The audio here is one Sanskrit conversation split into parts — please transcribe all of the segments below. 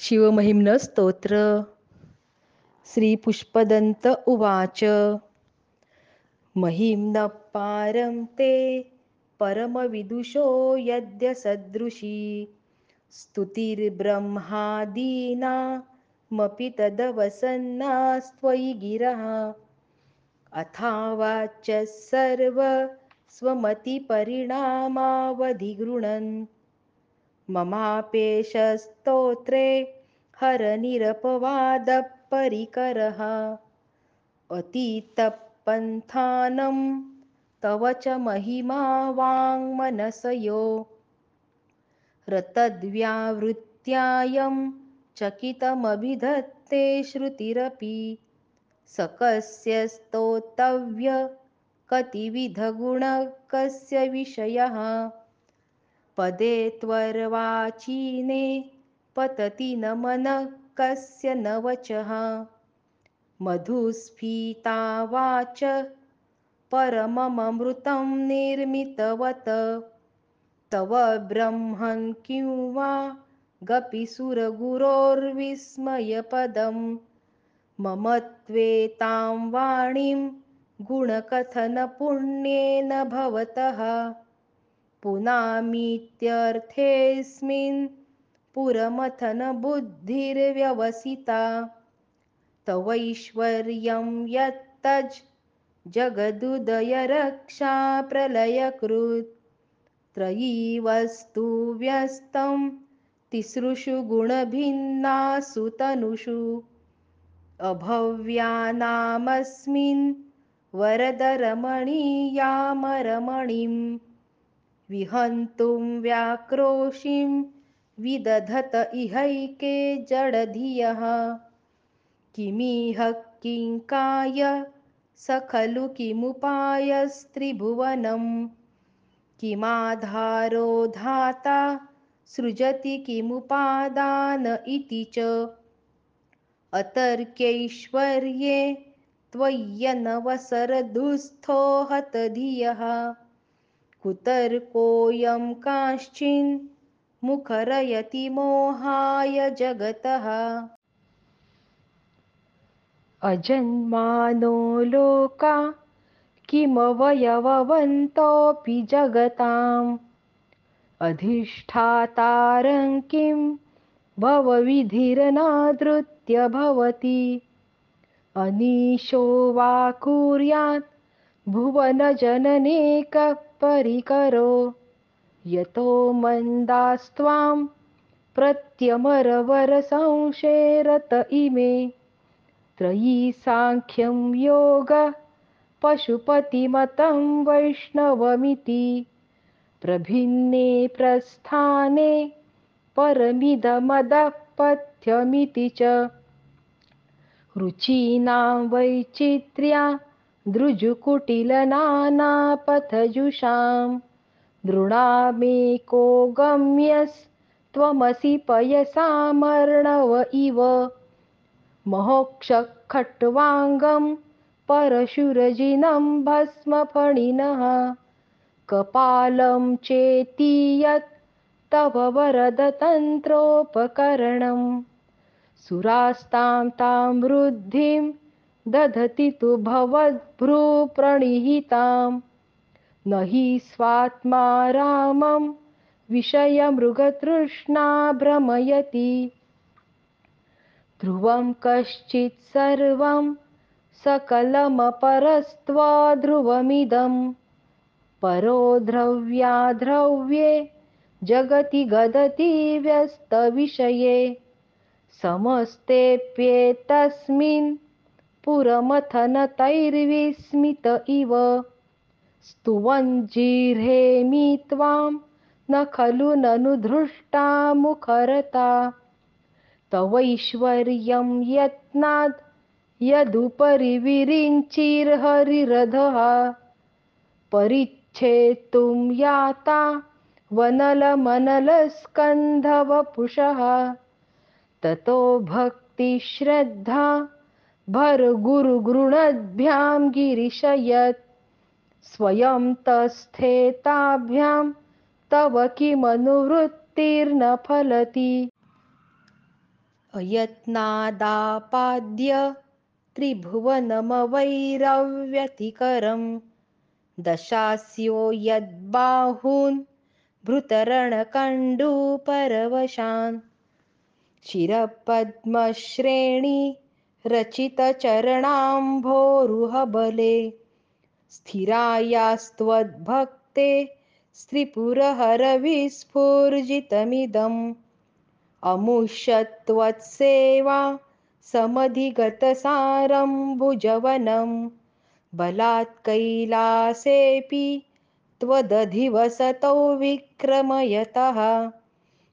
शिवमहिम्नस्तोत्र श्रीपुष्पदन्त उवाच. महिम्न पारं ते परमविदुषो यद्य सदृशी स्तुतिर्ब्रह्मादीनामपि तदवसन्नास्त्वयि गिरः. अथावाच्यः सर्वस्वमतिपरिणामावधिगृणन्. ममापेशस्तोत्रे हरनिरपवादपरिकरः। अतीतपन्थानं तव च महिमा वाङ्मनसयो रतद्व्यावृत्यायं चकितमभिधत्ते श्रुतिरपि। सकस्य स्तोतव्य कतिविधगुणः कस्य विषयः पदे त्वर्वाचीने पतति न मनः कस्य न वचः। मधुस्फीता वाच परमममृतं निर्मितवत। तव ब्रह्मन् किं वा गपिसुरगुरोर्विस्मयपदं मम त्वेतां वाणीं गुणकथनपुण्येन भवतः पुनामीत्यर्थेऽस्मिन् पुरमथनबुद्धिर्व्यवसिता। तवैश्वर्यं यत्तज् जगदुदयरक्षाप्रलयकृत्। त्रयी वस्तु व्यस्तं तिसृषु गुणभिन्नासु तनुषु। अभव्यानामस्मिन् वरदरमणीयामरमणिं विहन्तुं व्याक्रोशिं विदधत इहैके जडधियः। किमिह किङ्काय स खलु किमुपायस्त्रिभुवनं किमाधारो धाता सृजति किमुपादान इति च। अतर्क्यैश्वर्ये त्वय्यनवसरदुःस्थो हतधियः कुतर्कोऽयं काश्चिन्मुखरयति मोहाय जगतः। अजन्मानो लोका किमवयववन्तोऽपि जगताम्। अधिष्ठातारं किं भवविधिरनादृत्य भवति। अनीशो वा कुर्यात् भुवनजननेकः परिकरो यतो मन्दास्त्वां प्रत्यमरवरसंशेरत इमे। त्रयी साङ्ख्यं योगः पशुपतिमतं वैष्णवमिति। प्रभिन्ने प्रस्थाने परमिदमदः पथ्यमिति च। रुचीनां वैचित्र्या दृजुकुटिलनानापथजुषां नृणामेको गम्यस्त्वमसि पयसामर्णव इव। महोक्षखट्वाङ्गं परशुरजिनं भस्मफणिनः। कपालं चेति यत् तव वरदतन्त्रोपकरणं सुरास्तां तां वृद्धिं दधति तु भवद्भ्रूप्रणिहितां न हि स्वात्मा रामं विषयमृगतृष्णा भ्रमयति। ध्रुवं कश्चित् सर्वं सकलमपरस्त्वध्रुवमिदं। परो द्रव्याद्रव्ये जगति गदति व्यस्तविषये। समस्तेऽप्येतस्मिन् पुरमथनतैर्विस्मित इव। स्तुवञ्जिह्रेमि त्वां न खलु ननु धृष्टा मुखरता तवैश्वर्यं यत्नाद् यदुपरि विरिञ्चिर्हरिरधः परिच्छेत्तुं याता वनलमनलस्कन्धवपुषः। ततो भक्तिश्रद्धा भरगुरुगृणद्भ्यां गिरिशयत्। स्वयं तस्थेताभ्यां तव किमनुवृत्तिर्न फलति अयत्नादापाद्य त्रिभुवनमवैरव्यतिकरं। दशास्यो यद्बाहून् भृतरणकण्डूपरवशान्। शिरपद्मश्रेणी रचितचरणाम्भोरुहबले। स्थिरायास्त्वद्भक्ते स्त्रिपुरहरविस्फुर्जितमिदम्। अमुष्यत्वत्सेवा समधिगतसारं भुजवनं बलात्कैलासेऽपि त्वदधिवसतौ विक्रमयतः।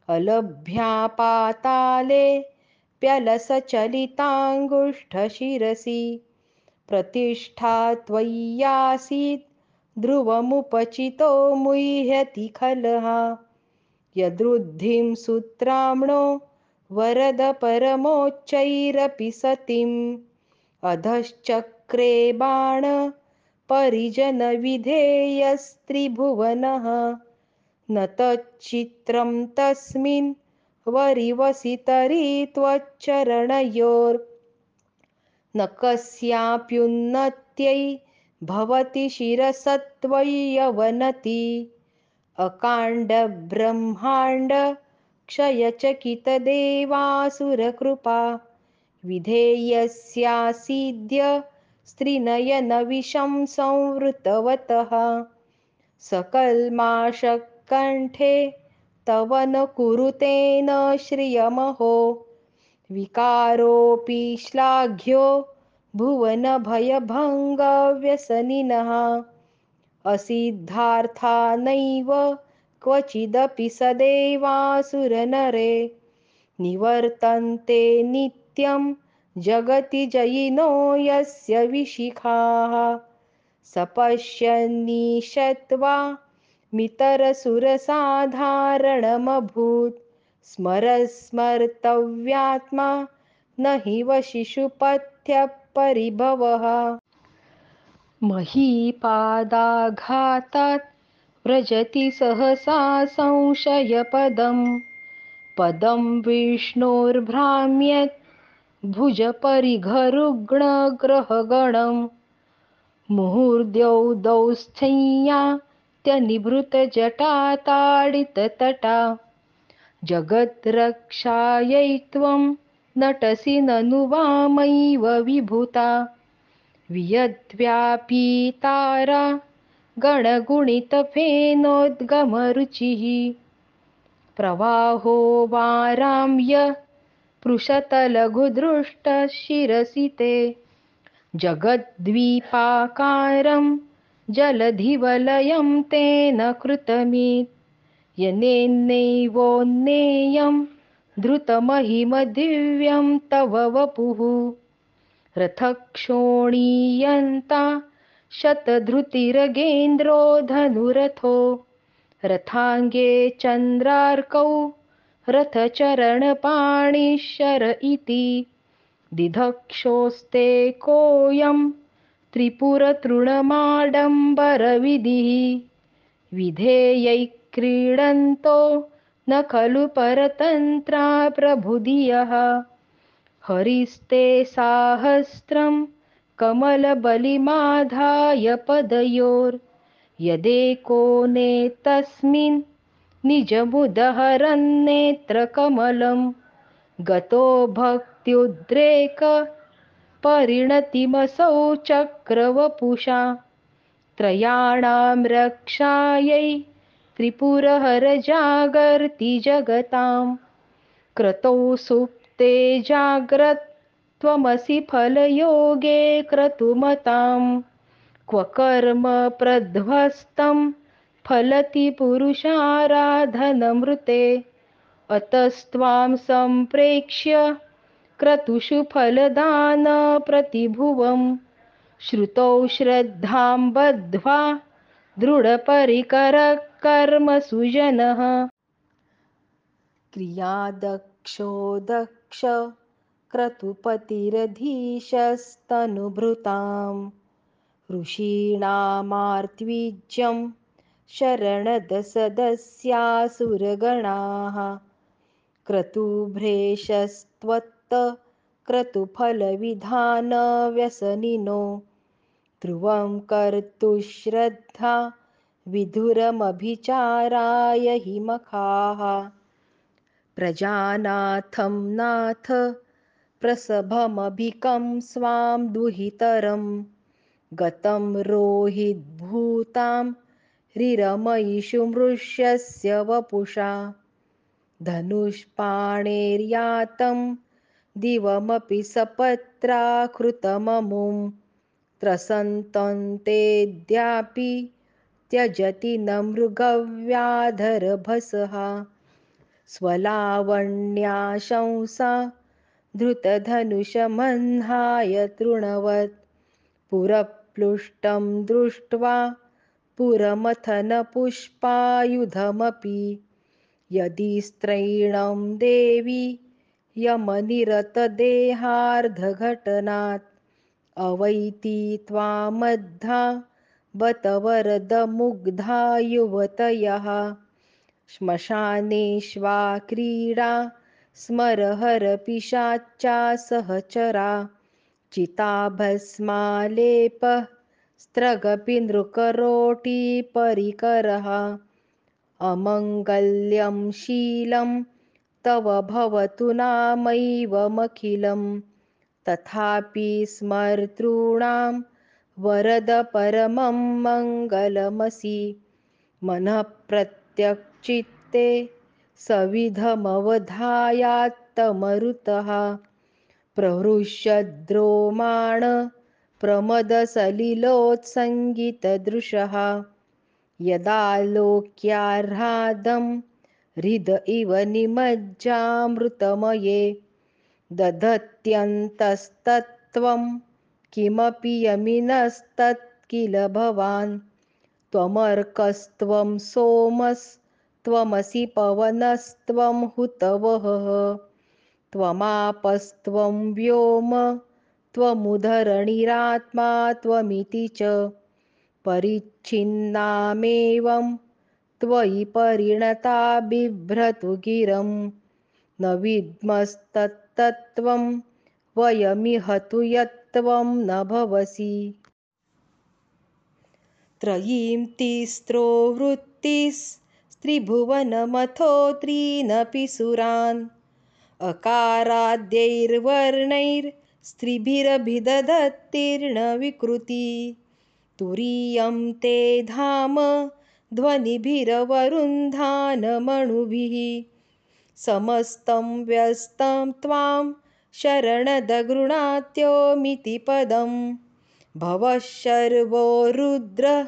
अलभ्यापाताले प्यलसचलिताङ्गुष्ठशिरसि। प्रतिष्ठा त्वय्यासीत् ध्रुवमुपचितो मुह्यति खलः। यदृद्धिं सूत्राम्णो वरद परमोच्चैरपि सतीम्। अधश्चक्रे बाण परिजनविधेयस्त्रिभुवनः। न तच्चित्रं तस्मिन् वरिवसि तर्हि त्वच्चरणयोर्न कस्याप्युन्नत्यै भवति शिरसत्त्वय्यवनति। अकाण्डब्रह्माण्डक्षयचकितदेवासुरकृपा विधेयस्यासीद्य स्त्रीनयनविषं संवृतवतः सकल्माषकण्ठे तव न कुरुतेन श्रियमहो। विकारोऽपि श्लाघ्यो भुवनभयभङ्गव्यसनिनः असिद्धार्था नैव क्वचिदपि सदेवासुरनरे। निवर्तन्ते नित्यं जगति जयिनो यस्य विशिखाः। स पश्यन्नीशत्वा मितरसुरसाधारणमभूत्। स्मरस्मर्तव्यात्मा न हि वशिशुपथ्यपरिभवः महीपादाघातात् व्रजति सहसा संशयपदं पदं विष्णोर्भ्राम्यत् भुजपरिघरुग्णग्रहगणं मुहूर्द्यौदौस्थ्यनिभृतजटाताडिततटा जगद्रक्षायै त्वं नटसि ननु वामैव विभूता। वियद्व्यापीतारा गणगुणितफेनोद्गमरुचिः। प्रवाहो वाराम्य पृषतलघुदृष्टशिरसि ते। जगद्वीपाकारं जलधिवलयं तेन कृतमित्। यनेन्नैवोन्नेयं धृतमहिमदिव्यं तव वपुः। रथक्षोणीयन्ता शतधृतिरगेन्द्रो धनुरथो। रथाङ्गे चन्द्रार्कौ रथचरणपाणिशर इति। दिधक्षोस्ते कोऽयं त्रिपुरतृणमाडम्बरविधिः। विधेयै क्रीडन्तो न खलु परतन्त्रा प्रभुधियः। हरिस्ते साहस्रं कमलबलिमाधाय पदयोर्यदेको नेतस्मिन् निजमुदहरन्नेत्रकमलं गतो भक्त्युद्रेकपरिणतिमसौ चक्रवपुषा। त्रयाणां रक्षायै त्रिपुरहरजागर्ति जगतां क्रतौ सुप्ते जाग्रत्वमसि फलयोगे क्रतुमतां क्व कर्म प्रध्वस्तं फलति पुरुषाराधनमृते। अतस्त्वां सम्प्रेक्ष्य क्रतुषु फलदानप्रतिभुवं श्रुतौ श्रद्धां बद्ध्वा दृढपरिकरः कर्मसुजनः क्रियादक्षो दक्ष क्रतुपतिरधीशस्तनुभृतां ऋषीणामार्त्वीज्यं शरणदसदस्यासुरगणाः क्रतुभ्रेशस्त्वत्त क्रतुफलविधानव्यसनिनो। ध्रुवं कर्तुश्रद्धा विधुरमभिचाराय हि मखाः प्रजानाथं नाथ प्रसभमभिकं स्वां दुहितरं। गतं रोहिद्भूतां रिरमयिषु मृष्यस्य वपुषा। धनुष्पाणेर्यातं दिवमपि सपत्राकृतममुं त्रसन्तन्तेऽद्यापि त्यजति न मृगव्याधरभसः। स्वलावण्याशंसा धृतधनुषमह्नाय तृणवत्। पुरप्लुष्टं दृष्ट्वा पुरमथनपुष्पायुधमपि। यदि स्त्रैणं देवि यमनिरतदेहार्धघटनात्। अवैति त्वामद्धा बत वरदमुग्धा युवतयः श्मशानेष्वा क्रीडा स्मरहरपिशाच्चा सहचरा। चिताभस्मालेपः स्त्रगपि नृकरोटिपरिकरः अमङ्गल्यं शीलं तव भवतु नामैवमखिलं तथापि स्मर्तॄणां वरद परमं मङ्गलमसि। मनःप्रत्यक्चित्ते सविधमवधायात्तमरुतः। प्रहृष्यद्रोमाण प्रमदसलिलोत्सङ्गितदृशः। यदालोक्याह्लादं हृद इव निमज्जामृतमये। दधत्यन्तस्तत्त्वं किमपि यमिनस्तत् किल भवान्। त्वमर्कस्त्वं सोमस्त्वमसि पवनस्त्वं हुतवहः। त्वमापस्त्वं व्योम त्वमुदरणिरात्मा त्वमिति च। परिच्छिन्नामेवं त्वयि परिणता बिभ्रतु गिरं। न विद्मस्तत्तत्त्वं वयमिह तु यत्त्वं न भवसि। त्रयीं तिस्रो वृत्तिस्त्रिभुवनमथो त्रीनपि सुरान्। अकाराद्यैर्वर्णैस्त्रिभिरभिदधत्तीर्णविकृती तुरीयं ते धाम ध्वनिभिरवरुन्धानमणुभिः। समस्तं व्यस्तं त्वां शरणदगृणात्योमिति पदं भवः शर्वो रुद्रः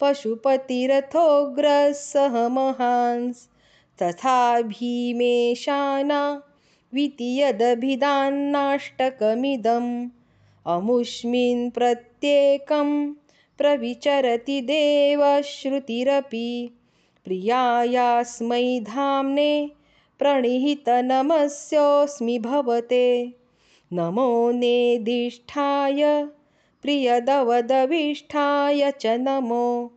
पशुपतिरथोग्रः सह महांस्। तथा भीमेशाना वितीयदभिधान्नाष्टकमिदम् अमुष्मिन् प्रत्येकं प्रविचरति देवश्रुतिरपि प्रियायास्मै धाम्ने प्रणिहितनमस्योऽस्मि भवते। नमो नेदिष्ठाय प्रियदवदविष्ठाय च नमो।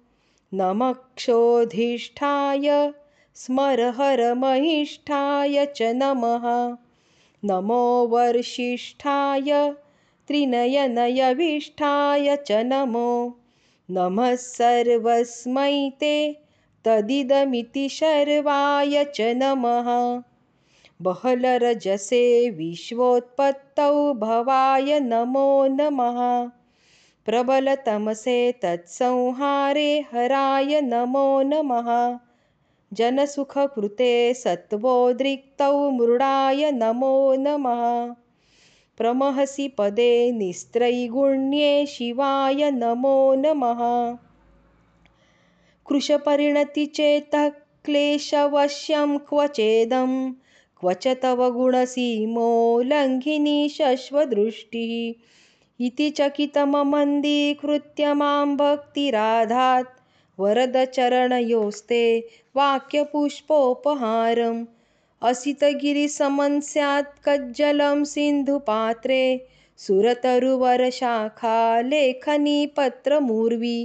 नमक्षोधिष्ठाय स्मरहरमहिष्ठाय च नमः। नमो वर्षिष्ठाय त्रिनयनयविष्ठाय च नमो नमः सर्वस्मै ते तदिदमिति शर्वाय च नमः। बहलरजसे विश्वोत्पत्तौ भवाय नमो नमः। प्रबलतमसे तत्संहारे हराय नमो नमः। जनसुखकृते सत्त्वोद्रिक्तौ मृडाय नमो नमः प्रमहसि पदे निस्त्रैगुण्ये शिवाय नमो नमः। कृशपरिणतिचेतः क्लेशवश्यं क्वचेदं क्व च तव गुणसीमो लङ्घिनी शश्वदृष्टिः। इति चकितममन्दीकृत्य मां भक्तिराधात् वरदचरणयोस्ते वाक्यपुष्पोपहारम् असितगिरिसमं स्यात् कज्जलं सिन्धुपात्रे सुरतरुवरशाखा लेखनीपत्रमूर्वी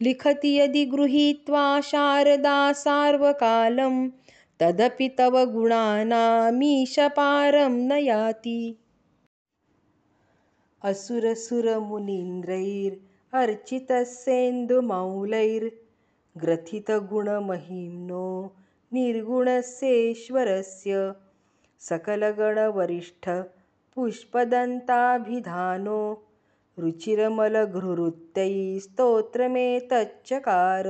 लिखति यदि गृहीत्वा शारदा सार्वकालं तदपि तव गुणानामीशपारं न याति असुरसुरमुनीन्द्रैरर्चितस्येन्दुमौलैर्ग्रथितगुणमहिम्नो निर्गुणस्येश्वरस्य सकलगणवरिष्ठपुष्पदन्ताभिधानो रुचिरमलघृरुत्यैस्तोत्रमेतच्चकार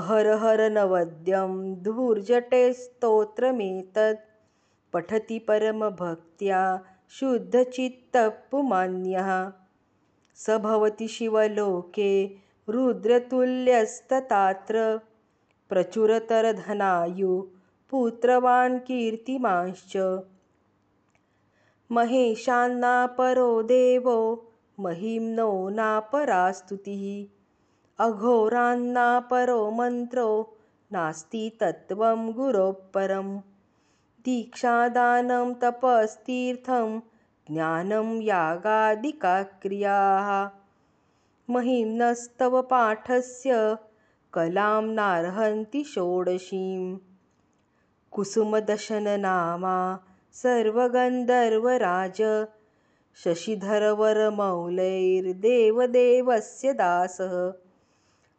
अहरहरनवद्यं धूर्जटे स्तोत्रमेतत् पठति परमभक्त्या शुद्धचित्तपुमान्यः। स भवति शिवलोके रुद्रतुल्यस्ततात्र प्रचुरतरधनायुः कीर्तिमांश्च। महेशान्नापरो देवो महिम्नो नापरा स्तुतिः अघोरान्नापरो मन्त्रो नास्ति तत्त्वं गुरोः परम् दीक्षादानं तपस्तीर्थं ज्ञानं यागादिकाक्रियाः। महिम्नस्तव पाठस्य कलां नार्हन्ति षोडशीं कुसुमदशननामा सर्वगन्धर्वराज शशिधरवरमौलैर्देवदेवस्य दासः।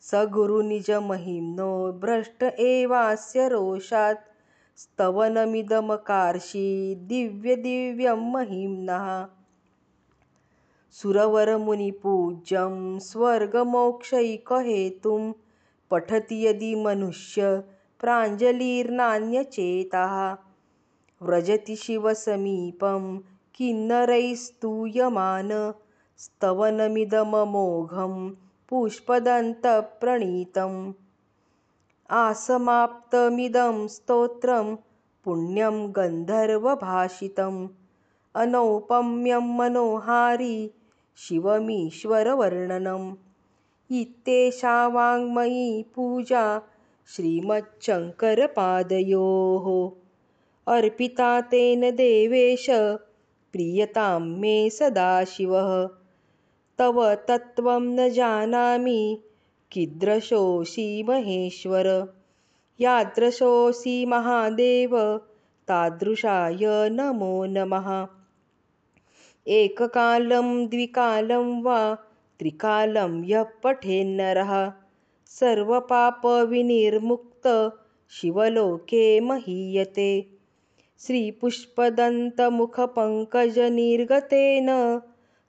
स गुरुनिजमहिम्नो भ्रष्ट एवास्य रोषात् स्तवनमिदमकार्षी दिव्यदिव्यं महिम्नः। सुरवरमुनिपूज्यं स्वर्गमोक्षैकहेतुं पठति यदि मनुष्य प्राञ्जलिर्नान्यचेताः। व्रजति शिवसमीपं किन्नरैस्तूयमान स्तवनमिदममोघं पुष्पदन्तप्रणीतम्। आसमाप्तमिदं स्तोत्रं पुण्यं गन्धर्वभाषितम्। अनौपम्यं मनोहारी शिवमीश्वरवर्णनम् वाङ्मयी पूजा श्रीमच्छङ्करपादयोः अर्पिता तेन देवेश प्रीयतां मे सदाशिवः। तव तत्त्वं न जानामि कीदृशोऽसि महेश्वर यादृशोऽसि महादेव तादृशाय नमो नमः। एककालं द्विकालं वा त्रिकालं यः पठेन्नरः सर्वपापविनिर्मुक्त शिवलोके महीयते। श्रीपुष्पदन्तमुखपङ्कजनिर्गतेन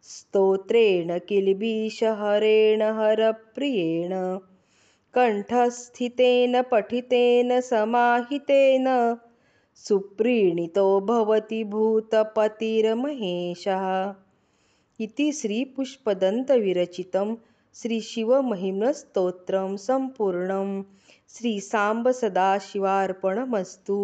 स्तोत्रेण किल्बिषहरेण हरप्रियेण। कण्ठस्थितेन पठितेन समाहितेन। सुप्रीणितो भवति भूतपतिर्महेशः इति श्रीपुष्पदन्तविरचितं श्रीशिवमहिम्नस्तोत्रं सम्पूर्णं श्रीसाम्ब सदाशिवार्पणमस्तु